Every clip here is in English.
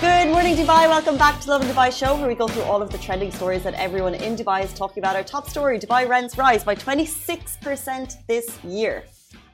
Good morning, Dubai. Welcome back to Lovin Dubai show, where we go through all of the trending stories that everyone in Dubai is talking about. Our top story Dubai rents rise by 26% this year.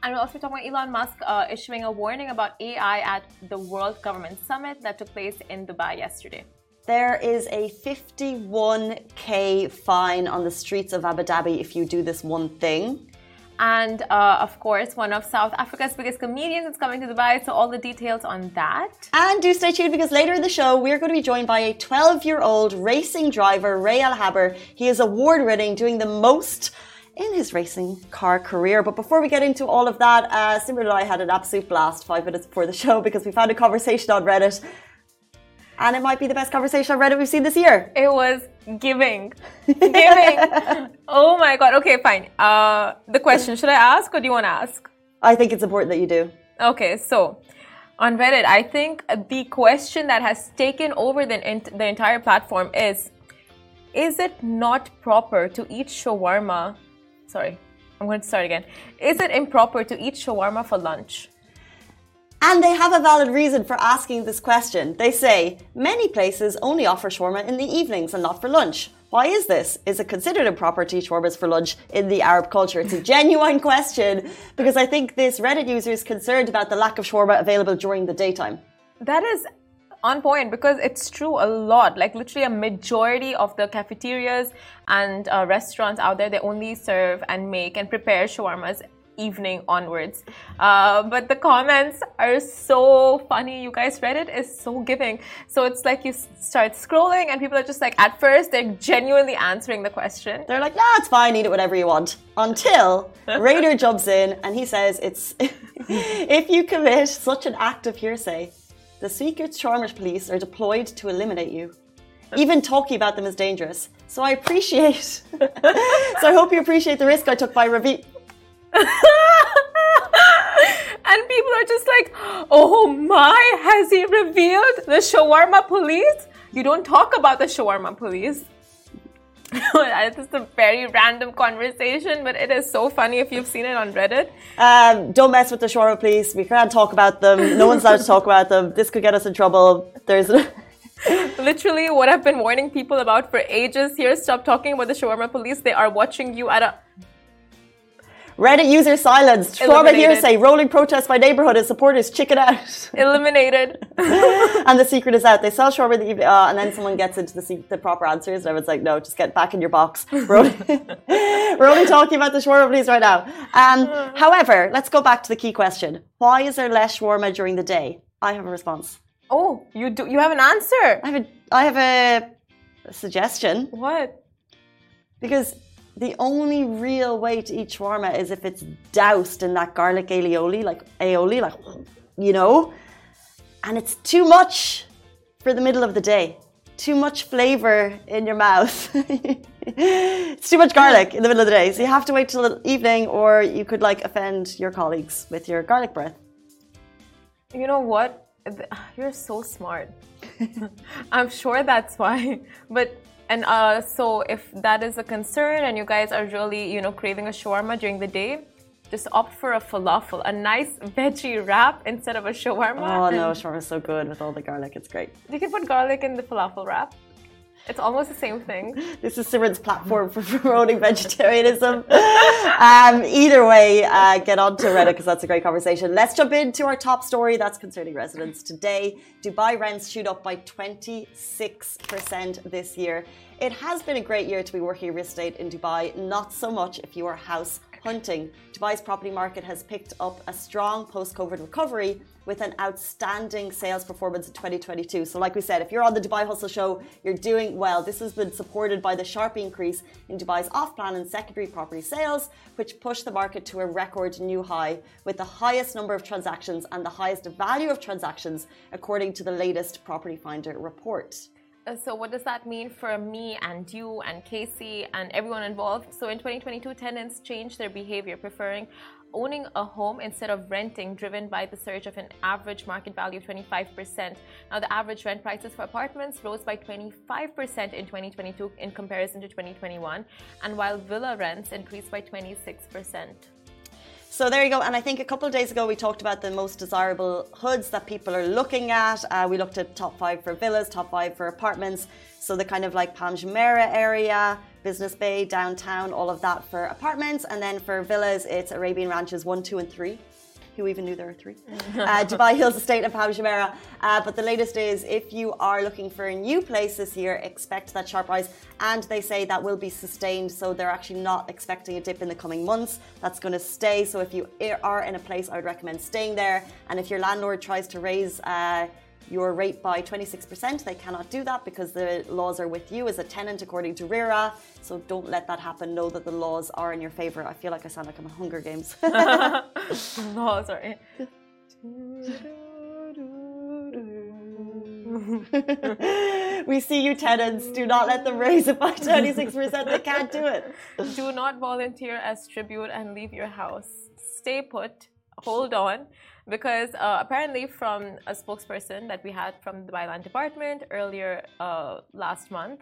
And we're also talking about Elon Musk uh, issuing a warning about AI at the World Government Summit that took place in Dubai yesterday. There is a 51k fine on the streets of Abu Dhabi if you do this one thing. And uh, of course, one of South Africa's biggest comedians is coming to Dubai, so all the details on that. And do stay tuned because later in the show, we're going to be joined by a 12 year old racing driver, Ray El Haber. He is award winning, doing the most in his racing car career. But before we get into all of that, uh, Simran and I had an absolute blast five minutes before the show because we found a conversation on Reddit. And it might be the best conversation on Reddit we've seen this year. It was giving. Giving. oh my God. Okay, fine. Uh, the question should I ask or do you want to ask? I think it's important that you do. Okay, so on Reddit, I think the question that has taken over the, the entire platform is Is it not proper to eat shawarma sorry, I'm going to start again. Is it improper to eat shawarma for lunch? And they have a valid reason for asking this question. They say many places only offer shawarma in the evenings and not for lunch. Why is this? Is it considered improper to eat shawarmas for lunch in the Arab culture? It's a genuine question because I think this Reddit user is concerned about the lack of shawarma available during the daytime. That is on point because it's true a lot. Like literally a majority of the cafeterias and uh, restaurants out there, they only serve and make and prepare shawarmas evening onwards. Uh, but the comments are so funny. You guys, Reddit is so giving. So it's like you start scrolling and people are just like, at first, they're genuinely answering the question. They're like, yeah, it's fine, eat it whatever you want. Until Raider jumps in and he says, it's if you commit such an act of hearsay, the secret shawarma police are deployed to eliminate you. Even talking about them is dangerous. So I appreciate. so I hope you appreciate the risk I took by reveal. and people are just like, oh my, has he revealed the shawarma police? You don't talk about the shawarma police. it's just a very random conversation, but it is so funny if you've seen it on Reddit. Um, don't mess with the shawarma police. We can't talk about them. No one's allowed to talk about them. This could get us in trouble. There's. Literally, what I've been warning people about for ages here stop talking about the shawarma police. They are watching you at a Reddit user silenced. Shawarma hearsay. Rolling protest by neighborhood as supporters chicken out. Eliminated. and the secret is out. They sell shawarma the evening, uh, and then someone gets into the, the proper answers, and everyone's like, "No, just get back in your box." We're only, we're only talking about the shawarma please right now. Um, however, let's go back to the key question: Why is there less shawarma during the day? I have a response. Oh, you do. You have an answer. I have a. I have a, a suggestion. What? Because the only real way to eat shawarma is if it's doused in that garlic aioli, like aioli, like you know, and it's too much for the middle of the day. Too much flavor in your mouth. it's too much garlic in the middle of the day, so you have to wait till the evening, or you could like offend your colleagues with your garlic breath. You know what? You're so smart. I'm sure that's why, but and uh, so, if that is a concern and you guys are really, you know, craving a shawarma during the day, just opt for a falafel, a nice veggie wrap instead of a shawarma. Oh no, shawarma is so good with all the garlic. It's great. You can put garlic in the falafel wrap. It's almost the same thing. This is Simran's platform for promoting vegetarianism. um, either way, uh, get on to Reddit because that's a great conversation. Let's jump into our top story that's concerning residents today. Dubai rents shoot up by 26% this year. It has been a great year to be working real estate in Dubai, not so much if you are house hunting. Dubai's property market has picked up a strong post COVID recovery with an outstanding sales performance in 2022. So, like we said, if you're on the Dubai Hustle Show, you're doing well. This has been supported by the sharp increase in Dubai's off plan and secondary property sales, which pushed the market to a record new high with the highest number of transactions and the highest value of transactions, according to the latest Property Finder report. Uh, so what does that mean for me and you and Casey and everyone involved? So in 2022, tenants changed their behavior, preferring owning a home instead of renting, driven by the surge of an average market value of 25%. Now, the average rent prices for apartments rose by 25% in 2022 in comparison to 2021, and while villa rents increased by 26%. So there you go. And I think a couple of days ago we talked about the most desirable hoods that people are looking at. Uh, we looked at top five for villas, top five for apartments. So the kind of like Palm Jumeirah area, Business Bay, downtown, all of that for apartments. And then for villas, it's Arabian Ranches one, two, and three who even knew there were three? uh, Dubai Hills Estate and Palm Jumeirah. Uh, but the latest is if you are looking for a new place this year, expect that sharp rise. And they say that will be sustained. So they're actually not expecting a dip in the coming months. That's going to stay. So if you are in a place, I would recommend staying there. And if your landlord tries to raise, uh, your rate by 26%. They cannot do that because the laws are with you as a tenant according to RERA. So don't let that happen. Know that the laws are in your favor. I feel like I sound like I'm in Hunger Games. no, sorry. we see you tenants. Do not let them raise it by 26%. They can't do it. Do not volunteer as tribute and leave your house. Stay put. Hold on because uh, apparently from a spokesperson that we had from the Dubai Land department earlier uh, last month,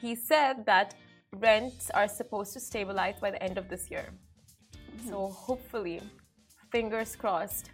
he said that rents are supposed to stabilize by the end of this year. Mm-hmm. So hopefully, fingers crossed,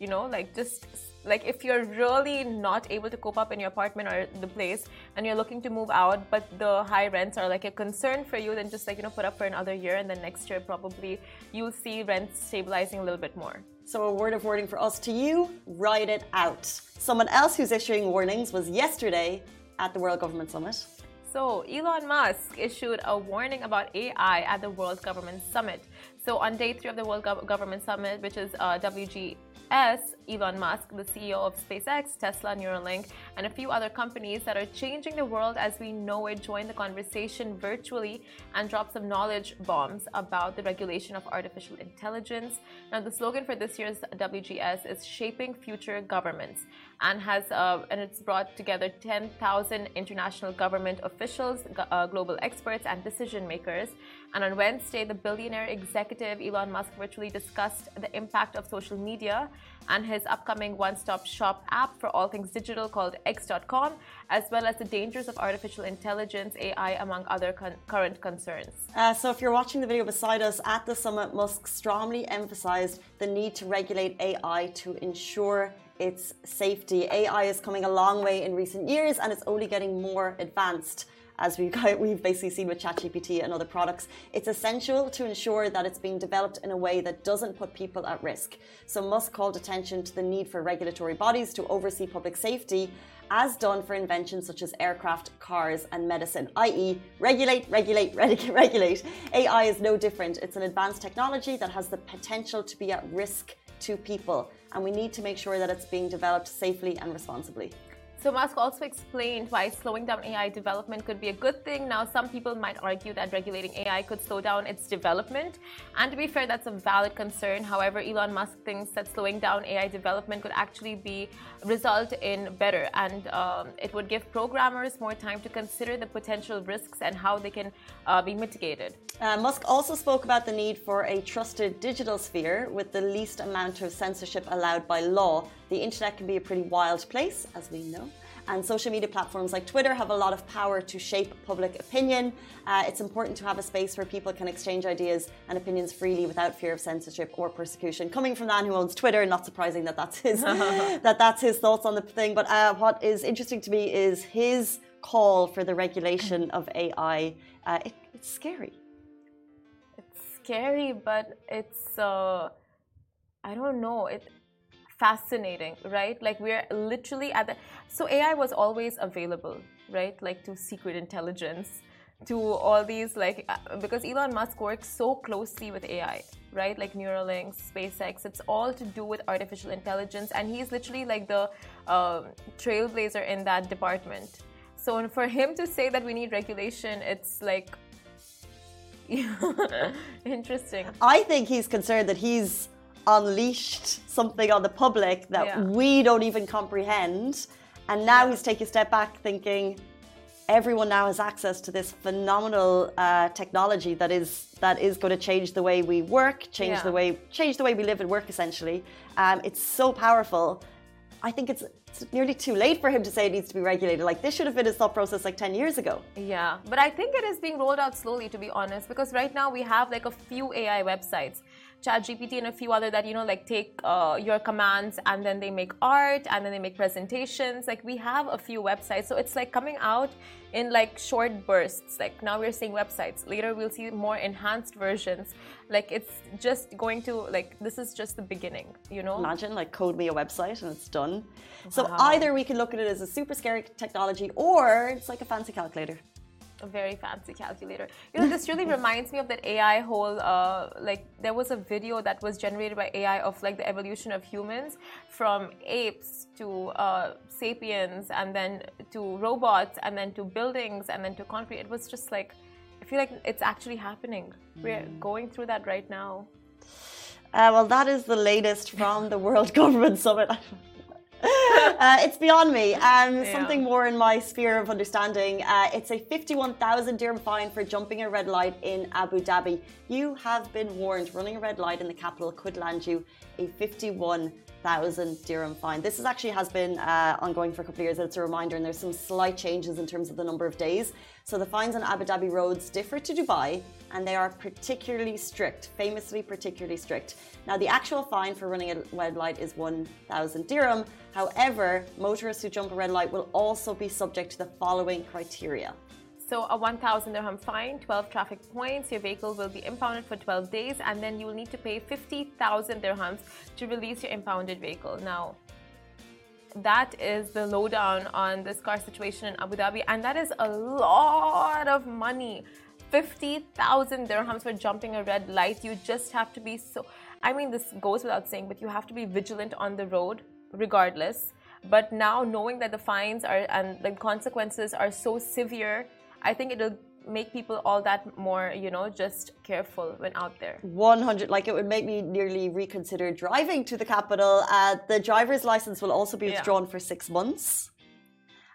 you know, like just like if you're really not able to cope up in your apartment or the place and you're looking to move out but the high rents are like a concern for you then just like you know put up for another year and then next year probably you'll see rents stabilizing a little bit more so, a word of warning for us to you ride it out. Someone else who's issuing warnings was yesterday at the World Government Summit. So, Elon Musk issued a warning about AI at the World Government Summit. So, on day three of the World Government Summit, which is uh, WG as Elon Musk, the CEO of SpaceX, Tesla, Neuralink, and a few other companies that are changing the world as we know it, joined the conversation virtually and dropped some knowledge bombs about the regulation of artificial intelligence. Now, the slogan for this year's WGS is "Shaping Future Governments," and has uh, and it's brought together 10,000 international government officials, uh, global experts, and decision makers. And on Wednesday, the billionaire executive Elon Musk virtually discussed the impact of social media and his upcoming one stop shop app for all things digital called X.com, as well as the dangers of artificial intelligence, AI, among other con- current concerns. Uh, so, if you're watching the video beside us at the summit, Musk strongly emphasized the need to regulate AI to ensure its safety. AI is coming a long way in recent years and it's only getting more advanced as we we've basically seen with ChatGPT and other products. It's essential to ensure that it's being developed in a way that doesn't put people at risk. So Musk called attention to the need for regulatory bodies to oversee public safety as done for inventions such as aircraft, cars, and medicine, i.e., regulate, regulate, regulate. AI is no different. It's an advanced technology that has the potential to be at risk to people, and we need to make sure that it's being developed safely and responsibly. So Musk also explained why slowing down AI development could be a good thing. Now, some people might argue that regulating AI could slow down its development. And to be fair, that's a valid concern. However, Elon Musk thinks that slowing down AI development could actually be result in better, and um, it would give programmers more time to consider the potential risks and how they can uh, be mitigated. Uh, Musk also spoke about the need for a trusted digital sphere with the least amount of censorship allowed by law. The internet can be a pretty wild place, as we know and social media platforms like Twitter have a lot of power to shape public opinion. Uh, it's important to have a space where people can exchange ideas and opinions freely without fear of censorship or persecution. Coming from the man who owns Twitter, not surprising that that's his that that's his thoughts on the thing. But uh, what is interesting to me is his call for the regulation of AI. Uh, it, it's scary. It's scary, but it's. Uh, I don't know. It fascinating, right? Like we're literally at the so AI was always available, right? Like to secret intelligence, to all these like uh, because Elon Musk works so closely with AI, right? Like Neuralink, SpaceX, it's all to do with artificial intelligence, and he's literally like the uh, trailblazer in that department. So for him to say that we need regulation, it's like interesting. I think he's concerned that he's unleashed something on the public that yeah. we don't even comprehend. And now yeah. he's taking a step back thinking everyone now has access to this phenomenal uh, technology that is that is going to change the way we work, change yeah. the way change the way we live and work. Essentially, um, it's so powerful. I think it's, it's nearly too late for him to say it needs to be regulated. Like this should have been his thought process like ten years ago. Yeah, but I think it is being rolled out slowly, to be honest, because right now we have like a few AI websites ChatGPT and a few other that you know like take uh, your commands and then they make art and then they make presentations. Like we have a few websites, so it's like coming out in like short bursts. Like now we're seeing websites. Later we'll see more enhanced versions. Like it's just going to like this is just the beginning. You know. Imagine like code me a website and it's done. Wow. So either we can look at it as a super scary technology or it's like a fancy calculator a very fancy calculator. You know, this really reminds me of that AI whole, uh, like, there was a video that was generated by AI of, like, the evolution of humans from apes to uh, sapiens and then to robots and then to buildings and then to concrete. It was just like, I feel like it's actually happening. We're mm. going through that right now. Uh, well, that is the latest from the World Government Summit. uh, it's beyond me. Um, yeah. Something more in my sphere of understanding. Uh, it's a 51,000 dirham fine for jumping a red light in Abu Dhabi. You have been warned running a red light in the capital could land you a 51,000 dirham fine. This is actually has been uh, ongoing for a couple of years. It's a reminder, and there's some slight changes in terms of the number of days. So the fines on Abu Dhabi roads differ to Dubai, and they are particularly strict, famously particularly strict. Now, the actual fine for running a red light is 1,000 dirham. However, motorists who jump a red light will also be subject to the following criteria. So a 1,000 dirham fine, 12 traffic points, your vehicle will be impounded for 12 days, and then you will need to pay 50,000 dirhams to release your impounded vehicle. Now, that is the lowdown on this car situation in Abu Dhabi, and that is a lot of money. 50,000 dirhams for jumping a red light. You just have to be so. I mean, this goes without saying, but you have to be vigilant on the road regardless. But now knowing that the fines are and the consequences are so severe, I think it'll make people all that more, you know, just careful when out there. 100, like it would make me nearly reconsider driving to the capital. Uh, the driver's license will also be withdrawn yeah. for six months.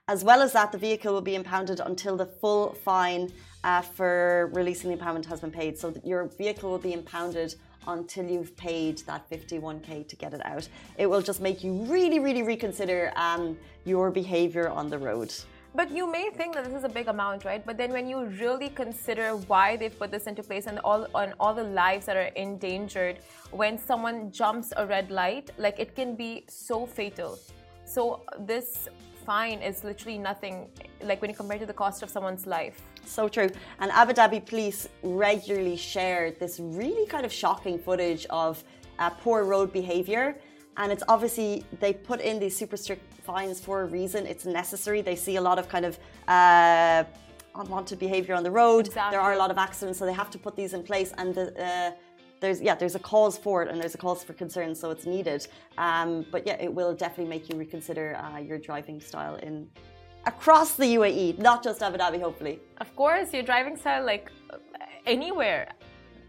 As well as that, the vehicle will be impounded until the full fine uh, for releasing the impoundment has been paid. So your vehicle will be impounded until you've paid that 51k to get it out. It will just make you really, really reconsider um, your behavior on the road. But you may think that this is a big amount, right? But then when you really consider why they've put this into place and all on all the lives that are endangered when someone jumps a red light, like it can be so fatal. So this fine is literally nothing like when you compare to the cost of someone's life. So true. And Abu Dhabi police regularly share this really kind of shocking footage of uh, poor road behavior. And it's obviously, they put in these super strict fines for a reason. It's necessary. They see a lot of kind of uh, unwanted behavior on the road. Exactly. There are a lot of accidents, so they have to put these in place. And the, uh, there's yeah, there's a cause for it, and there's a cause for concern, so it's needed. Um, but yeah, it will definitely make you reconsider uh, your driving style in across the UAE, not just Abu Dhabi, hopefully. Of course, your driving style, like anywhere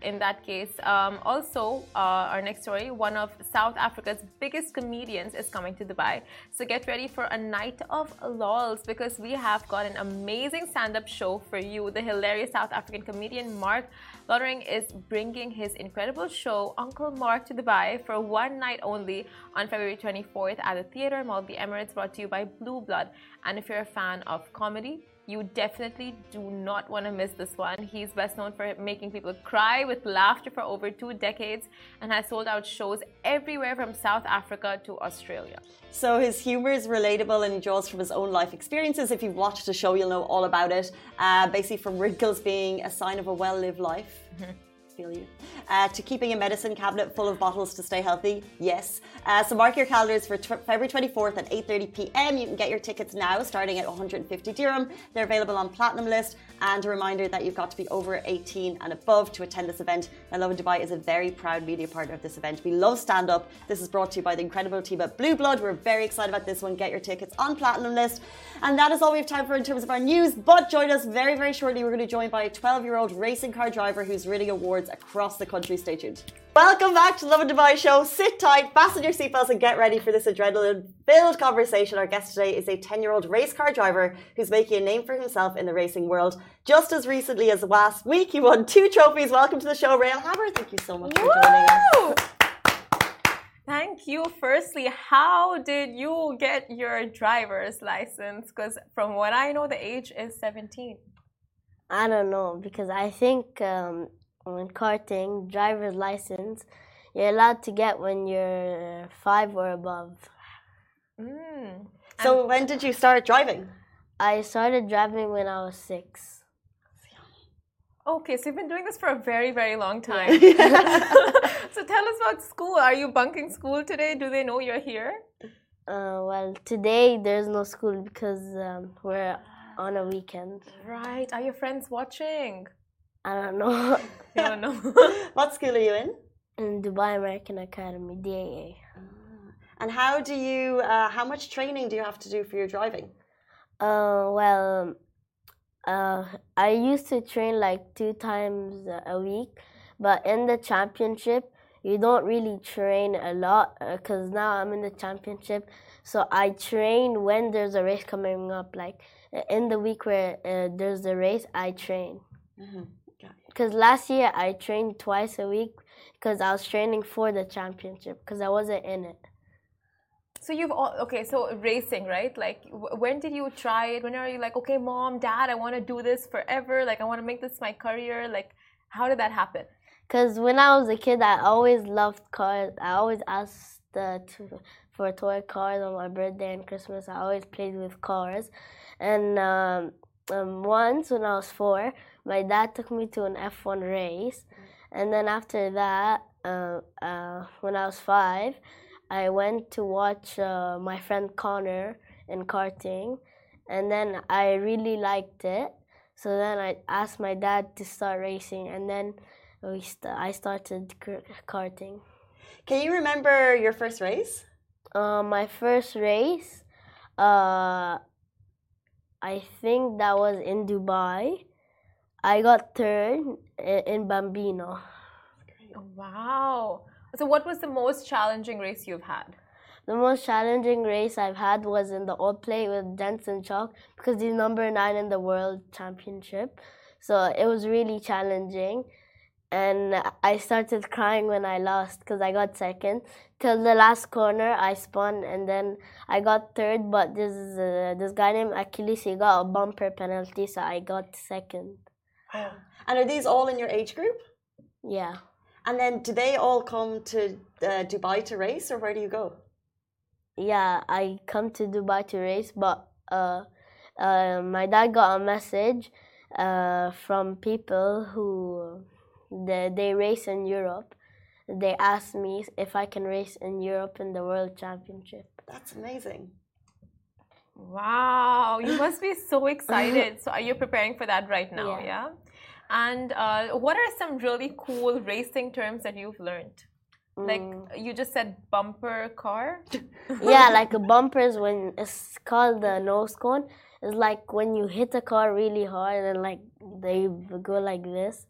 in that case. Um, also, uh, our next story one of South Africa's biggest comedians is coming to Dubai. So get ready for a night of lols because we have got an amazing stand up show for you. The hilarious South African comedian Mark Lottering is bringing his incredible show, Uncle Mark, to Dubai for one night only on February 24th at the Theatre Mall the Emirates, brought to you by Blue Blood. And if you're a fan of comedy, you definitely do not want to miss this one. He's best known for making people cry with laughter for over two decades and has sold out shows everywhere from South Africa to Australia. So his humor is relatable and he draws from his own life experiences. If you've watched the show, you'll know all about it. Uh, basically, from wrinkles being a sign of a well lived life. Mm-hmm feel you. Uh, to keeping a medicine cabinet full of bottles to stay healthy, yes. Uh, so mark your calendars for February 24th at 8:30 p.m. You can get your tickets now, starting at 150 dirham. They're available on Platinum List. And a reminder that you've got to be over 18 and above to attend this event. Now, Lovin Dubai is a very proud media partner of this event. We love stand up. This is brought to you by the incredible team at Blue Blood. We're very excited about this one. Get your tickets on Platinum List. And that is all we have time for in terms of our news. But join us very, very shortly. We're going to join by a 12 year old racing car driver who's winning awards across the country. Stay tuned. Welcome back to the Lovin Dubai show. Sit tight, fasten your seatbelts, and get ready for this adrenaline-filled conversation. Our guest today is a 10-year-old race car driver who's making a name for himself in the racing world. Just as recently as last week, he won two trophies. Welcome to the show, Ray El Haber. Thank you so much for joining us. Thank you. Firstly, how did you get your driver's license? Because from what I know, the age is 17. I don't know because I think um, when karting, driver's license you're allowed to get when you're five or above. Mm. So when did you start driving? I started driving when I was six. Okay, so you've been doing this for a very, very long time. so tell us about school. Are you bunking school today? Do they know you're here? Uh, well, today there's no school because um, we're on a weekend. Right. Are your friends watching? I don't know. You don't know. what school are you in? In Dubai American Academy, DAA. And how do you? Uh, how much training do you have to do for your driving? Uh, well, uh, I used to train like two times a week, but in the championship, you don't really train a lot because now I'm in the championship. So I train when there's a race coming up. Like in the week where uh, there's a race, I train. Because last year I trained twice a week because I was training for the championship because I wasn't in it. So you've all okay. So racing, right? Like, w- when did you try it? When are you like, okay, mom, dad, I want to do this forever. Like, I want to make this my career. Like, how did that happen? Because when I was a kid, I always loved cars. I always asked uh, to, for toy cars on my birthday and Christmas. I always played with cars. And um, um, once when I was four, my dad took me to an F1 race. And then after that, uh, uh, when I was five, I went to watch uh, my friend Connor in karting. And then I really liked it. So then I asked my dad to start racing. And then we st- I started karting. Can you remember your first race? Uh, my first race, uh, I think that was in Dubai. I got third in Bambino. Wow. So, what was the most challenging race you've had? The most challenging race I've had was in the O Plate with Jensen Chalk because he's number nine in the world championship. So it was really challenging. And I started crying when I lost because I got second. Till the last corner, I spun and then I got third. But this uh, this guy named Achilles, he got a bumper penalty, so I got second. And are these all in your age group? Yeah. And then do they all come to uh, Dubai to race, or where do you go? yeah, I come to Dubai to race, but uh, uh, my dad got a message uh, from people who they, they race in Europe. They asked me if I can race in Europe in the World Championship. That's amazing. Wow, you must be so excited. so, are you preparing for that right now? Yeah. Yeah. And uh, what are some really cool racing terms that you've learned? Like you just said, bumper car. yeah, like a bumper is when it's called the nose cone. It's like when you hit a car really hard and like they go like this.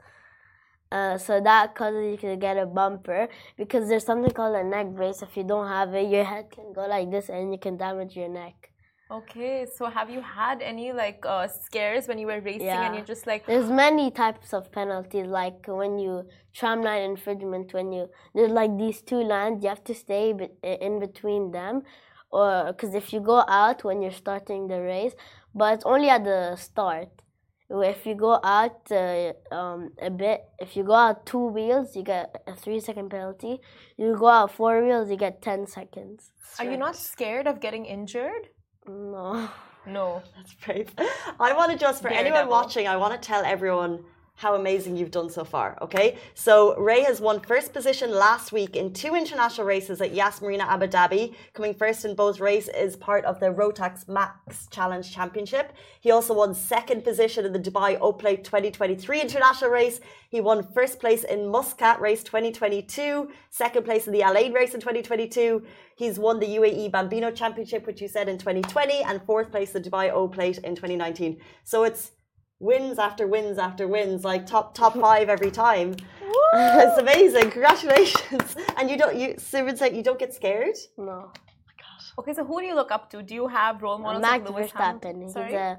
Uh, so that causes you to get a bumper because there's something called a neck brace. If you don't have it, your head can go like this and you can damage your neck. Okay, so have you had any like uh, scares when you were racing and you're just like, There's many types of penalties, like when you tramline infringement. When you there's like these two lines, you have to stay in between them, or because if you go out when you're starting the race, but it's only at the start. If you go out uh, um, a bit, if you go out two wheels, you get a three second penalty. You go out four wheels, you get ten seconds. are you not scared of getting injured? No. No. That's brave. I want to just, for anyone watching, I want to tell everyone how amazing you've done so far. Okay, so Ray has won first position last week in two international races at Yas Marina Abu Dhabi. Coming first in both races is part of the Rotax Max Challenge Championship. He also won second position in the Dubai Oplate 2023 international race. He won first place in Muscat race 2022, second place in the Al Ain race in 2022. He's won the UAE Bambino Championship, which you said in 2020, and fourth place the Dubai O Plate in 2019. So it's wins after wins after wins, like top top five every time. it's amazing. Congratulations. And you don't you Simon said you don't get scared? No. Oh okay, so who do you look up to? Do you have role models Max like Lewis Verstappen. Hamilton? He's Sorry? a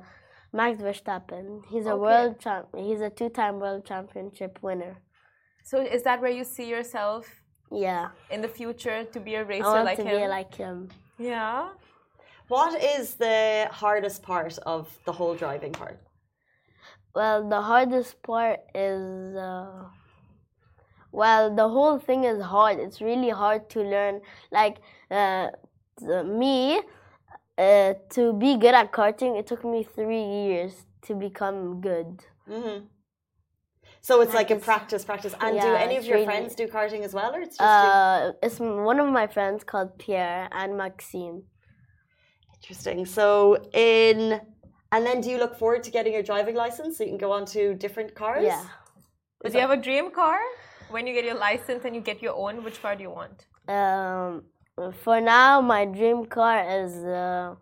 Max Verstappen. He's a Okay. world champ. He's a two-time world championship winner. So is that where you see yourself Yeah, in the future to be a racer I want like to him? be like him. yeah. What is the hardest part of the whole driving part? Well, the hardest part is uh, Well, the whole thing is hard. It's really hard to learn. Like uh, me, uh, to be good at karting, it took me three years to become good. Mm-hmm. So it's like a practice, practice. And do any of your really- friends do karting as well, or it's just? Uh, it's one of my friends called Pierre and Maxime. Interesting. So in, and then do you look forward to getting your driving license so you can go on to different cars? Yeah. But do you have a dream car? When you get your license and you get your own, which car do you want? Um, for now, my dream car is uh,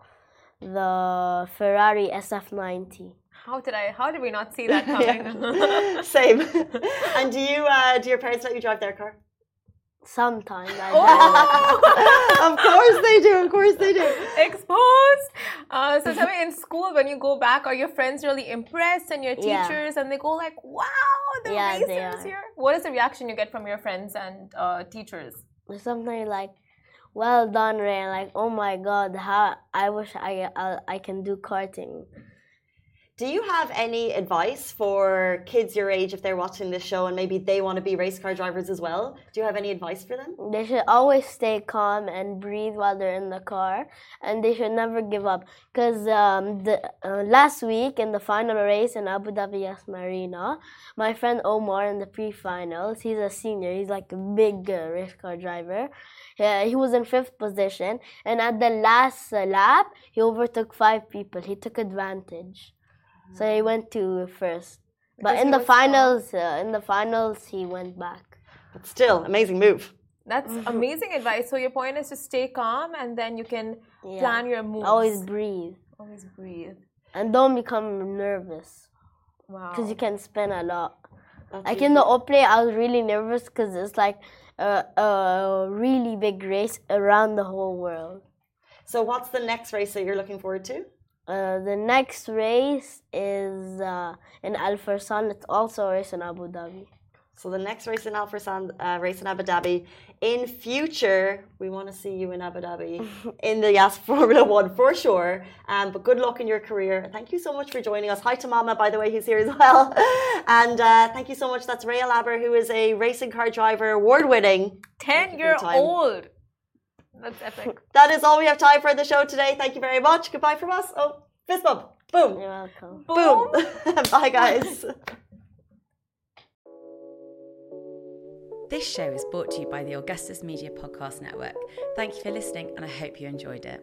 the Ferrari SF90. How did I? How did we not see that coming? Same. and do you, uh, do your parents let you drive their car? Sometimes I Oh! of course they do. Of course they do. Exposed. Uh, so tell me, in school, when you go back, are your friends really impressed and your Yeah. teachers, and they go like, "Wow, the Yeah, they racers are. here." What is the reaction you get from your friends and uh, teachers? do something like, "Well done, Ray!" Like, "Oh my God, how I wish I I, I can do karting." Do you have any advice for kids your age if they're watching this show and maybe they want to be race car drivers as well? Do you have any advice for them? They should always stay calm and breathe while they're in the car, and they should never give up. Cause um, uh, last week in the final race in Abu Dhabi Yas Marina, my friend Omar in the pre-finals, he's a senior. He's like a big uh, race car driver. Yeah, he was in fifth position, and at the last uh, lap, he overtook five people. He took advantage, so he went to first. But Because in the finals, uh, in the finals, he went back. But still, amazing move. That's amazing advice. So your point is to stay calm, and then you can Yeah. plan your moves. Always breathe. always breathe. And don't become nervous Wow. because you can spin a lot. That's Like really in the cool. O Plate, I was really nervous because it's like a, a really big race around the whole world. So, what's the next race that you're looking forward to? Uh, the next race is uh, in Al Forsan. It's also a race in Abu Dhabi. So, the next race in Al Forsan, uh, race in Abu Dhabi. In future, we want to see you in Abu Dhabi in the Yas Formula One for sure. Um, but good luck in your career. Thank you so much for joining us. Hi to Mama, by the way, who's here as well. And uh, thank you so much. That's Ray El Haber, who is a racing car driver, award winning. That's epic. That is all we have time for the show today. Thank you very much. Goodbye from us. Oh, fist bump. Boom. You're welcome. Boom. Bye, guys. This show is brought to you by the Augustus Media Podcast Network. Thank you for listening, and I hope you enjoyed it.